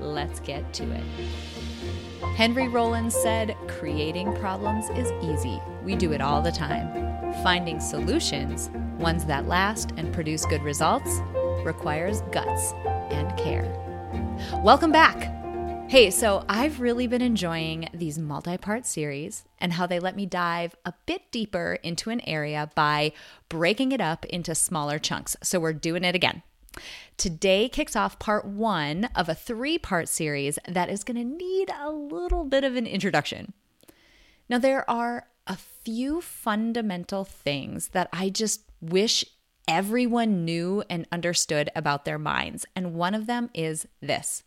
Let's get to it. Henry Rollins said, Creating problems is easy. We do it all the time. Finding solutions, ones that last and produce good results, requires guts and care. Welcome back. Hey, so I've really been enjoying these multi part series and how they let me dive a bit deeper into an area by breaking it up into smaller chunks. So we're doing it again. Today kicks off part one of a three part series that is going to need a little bit of an introduction. Now, there are a few fundamental things that I just wish everyone knew and understood about their minds. And one of them is this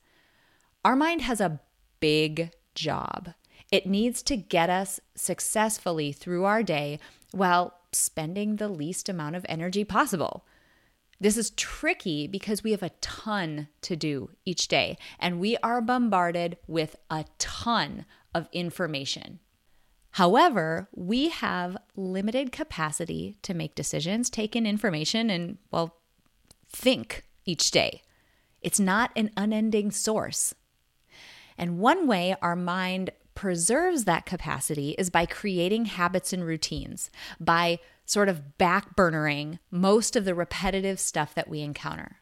our mind has a big job. It needs to get us successfully through our day while spending the least amount of energy possible. This is tricky because we have a ton to do each day and we are bombarded with a ton of information. However, we have limited capacity to make decisions, take in information, and, well, think each day. It's not an unending source. And one way our mind preserves that capacity is by creating habits and routines, by sort of backburnering most of the repetitive stuff that we encounter.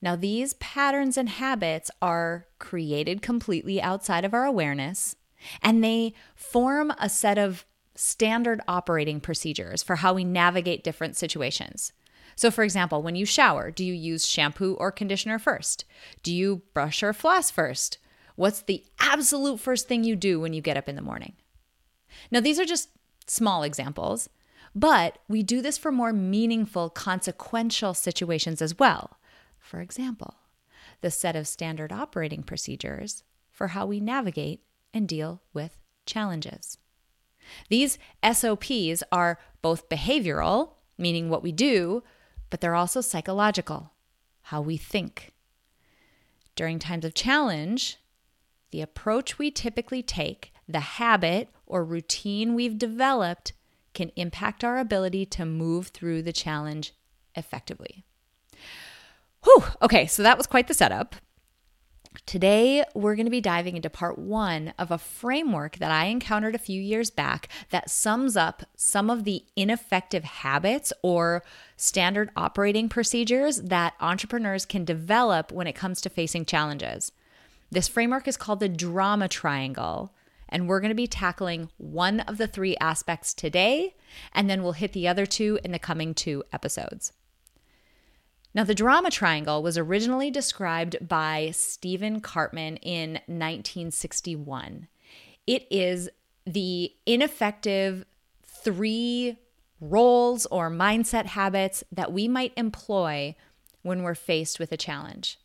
Now, these patterns and habits are created completely outside of our awareness, and they form a set of standard operating procedures for how we navigate different situations. So, for example, when you shower, do you use shampoo or conditioner first? Do you brush or floss first? What's the absolute first thing you do when you get up in the morning? Now, these are just small examples, but we do this for more meaningful, consequential situations as well. For example, the set of standard operating procedures for how we navigate and deal with challenges. These SOPs are both behavioral, meaning what we do, but they're also psychological, how we think. During times of challenge, the approach we typically take, the habit or routine we've developed, can impact our ability to move through the challenge effectively. Whew, okay, so that was quite the setup. Today, we're going to be diving into part one of a framework that I encountered a few years back that sums up some of the ineffective habits or standard operating procedures that entrepreneurs can develop when it comes to facing challenges. This framework is called the drama triangle, and we're going to be tackling one of the three aspects today, and then we'll hit the other two in the coming two episodes. Now, the drama triangle was originally described by Stephen Karpman in 1961. It is the ineffective three roles or mindset habits that we might employ when we're faced with a challenge.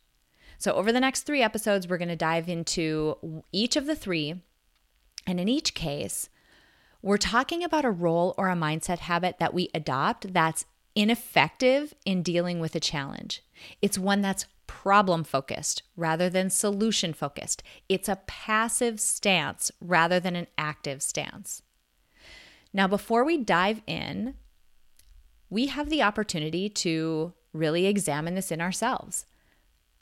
So, over the next three episodes, we're going to dive into each of the three and in each case, we're talking about a role or a mindset habit that we adopt that's ineffective in dealing with a challenge. It's one that's problem focused rather than solution focused. It's a passive stance rather than an active stance. Now, before we dive in, we have the opportunity to really examine this in ourselves.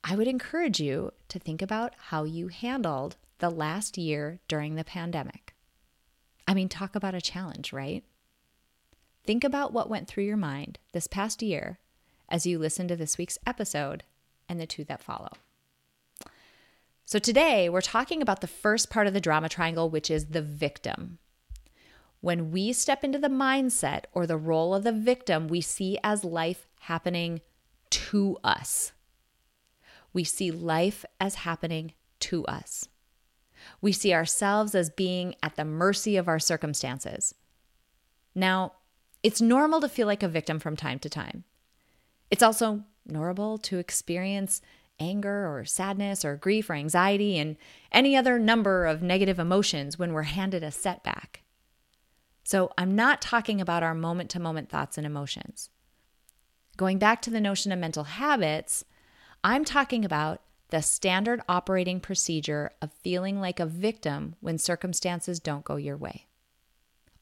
I would encourage you to think about how you handled the last year during the pandemic. I mean, talk about a challenge, right? Think about what went through your mind this past year as you listen to this week's episode and the two that follow. So, today we're talking about the first part of the drama triangle, which is the victim. When we step into the mindset or the role of the victim, we see as life happening to us. We see life as happening to us. We see ourselves as being at the mercy of our circumstances. Now, it's normal to feel like a victim from time to time. It's also normal to experience anger or sadness or grief or anxiety and any other number of negative emotions when we're handed a setback. So I'm not talking about our moment to moment thoughts and emotions. Going back to the notion of mental habits, I'm talking about the standard operating procedure of feeling like a victim when circumstances don't go your way.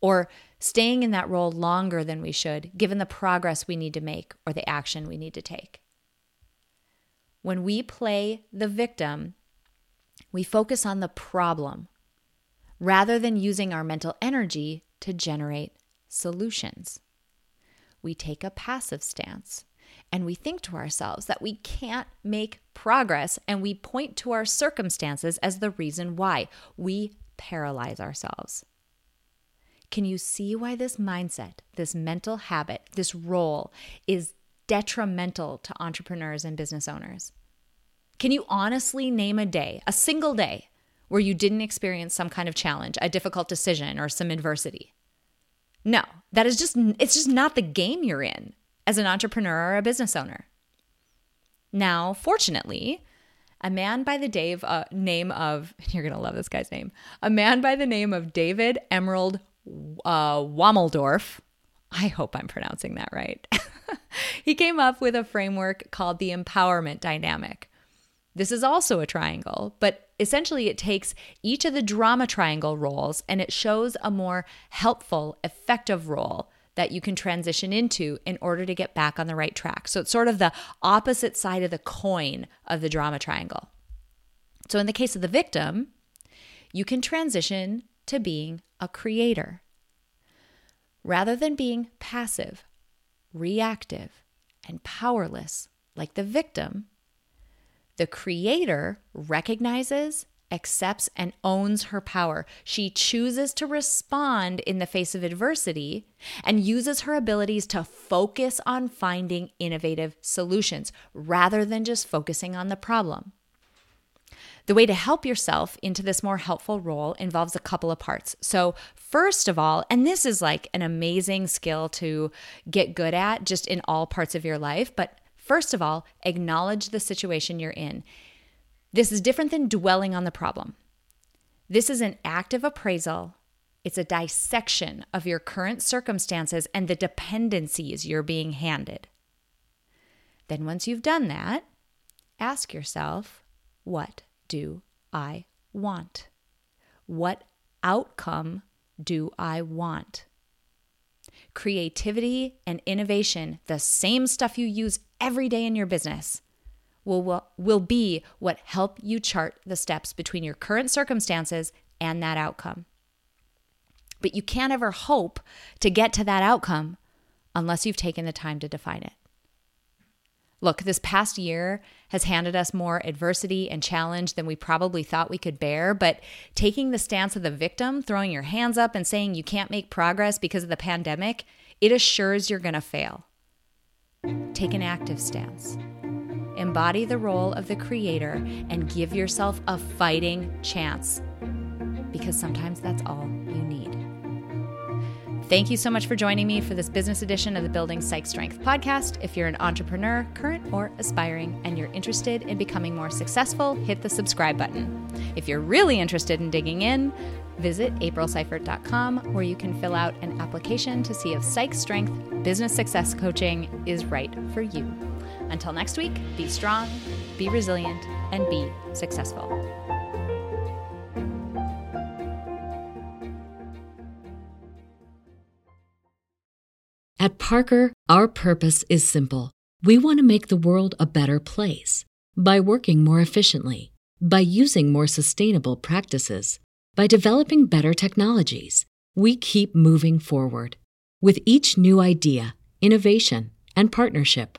Or staying in that role longer than we should, given the progress we need to make or the action we need to take. When we play the victim, we focus on the problem rather than using our mental energy to generate solutions. We take a passive stance and we think to ourselves that we can't make progress and we point to our circumstances as the reason why. We paralyze ourselves. Can you see why this mindset, this mental habit, this role is detrimental to entrepreneurs and business owners? Can you honestly name a day, a single day, where you didn't experience some kind of challenge, a difficult decision, or some adversity? No, that is just, it's just not the game you're in as an entrepreneur or a business owner. Now, fortunately, a man by the Dave, uh, name of, you're going to love this guy's name, a man by the name of David Emerald uh, Womeldorff. I hope I'm pronouncing that right. he came up with a framework called the empowerment dynamic. This is also a triangle, but essentially it takes each of the drama triangle roles and it shows a more helpful, effective role that you can transition into in order to get back on the right track. So it's sort of the opposite side of the coin of the drama triangle. So in the case of the victim, you can transition to being a creator. Rather than being passive, reactive, and powerless like the victim, the creator recognizes, accepts, and owns her power. She chooses to respond in the face of adversity and uses her abilities to focus on finding innovative solutions rather than just focusing on the problem. The way to help yourself into this more helpful role involves a couple of parts. So, first of all, and this is like an amazing skill to get good at just in all parts of your life, but first of all, acknowledge the situation you're in. This is different than dwelling on the problem. This is an active appraisal. It's a dissection of your current circumstances and the dependencies you're being handed. Then, once you've done that, ask yourself, what do I want? What outcome do I want? Creativity and innovation, the same stuff you use every day in your business, will, will, will be what help you chart the steps between your current circumstances and that outcome. But you can't ever hope to get to that outcome unless you've taken the time to define it. Look, this past year has handed us more adversity and challenge than we probably thought we could bear, but taking the stance of the victim, throwing your hands up and saying you can't make progress because of the pandemic, it assures you're going to fail. Take an active stance. Embody the role of the creator and give yourself a fighting chance because sometimes that's all you need. Thank you so much for joining me for this business edition of the Building Psych Strength podcast. If you're an entrepreneur, current or aspiring, and you're interested in becoming more successful, hit the subscribe button. If you're really interested in digging in, visit aprilseifert.com where you can fill out an application to see if Psych Strength Business Success Coaching is right for you. Until next week, be strong, be resilient, and be successful. At Parker, our purpose is simple. We want to make the world a better place by working more efficiently, by using more sustainable practices, by developing better technologies. We keep moving forward. With each new idea, innovation, and partnership,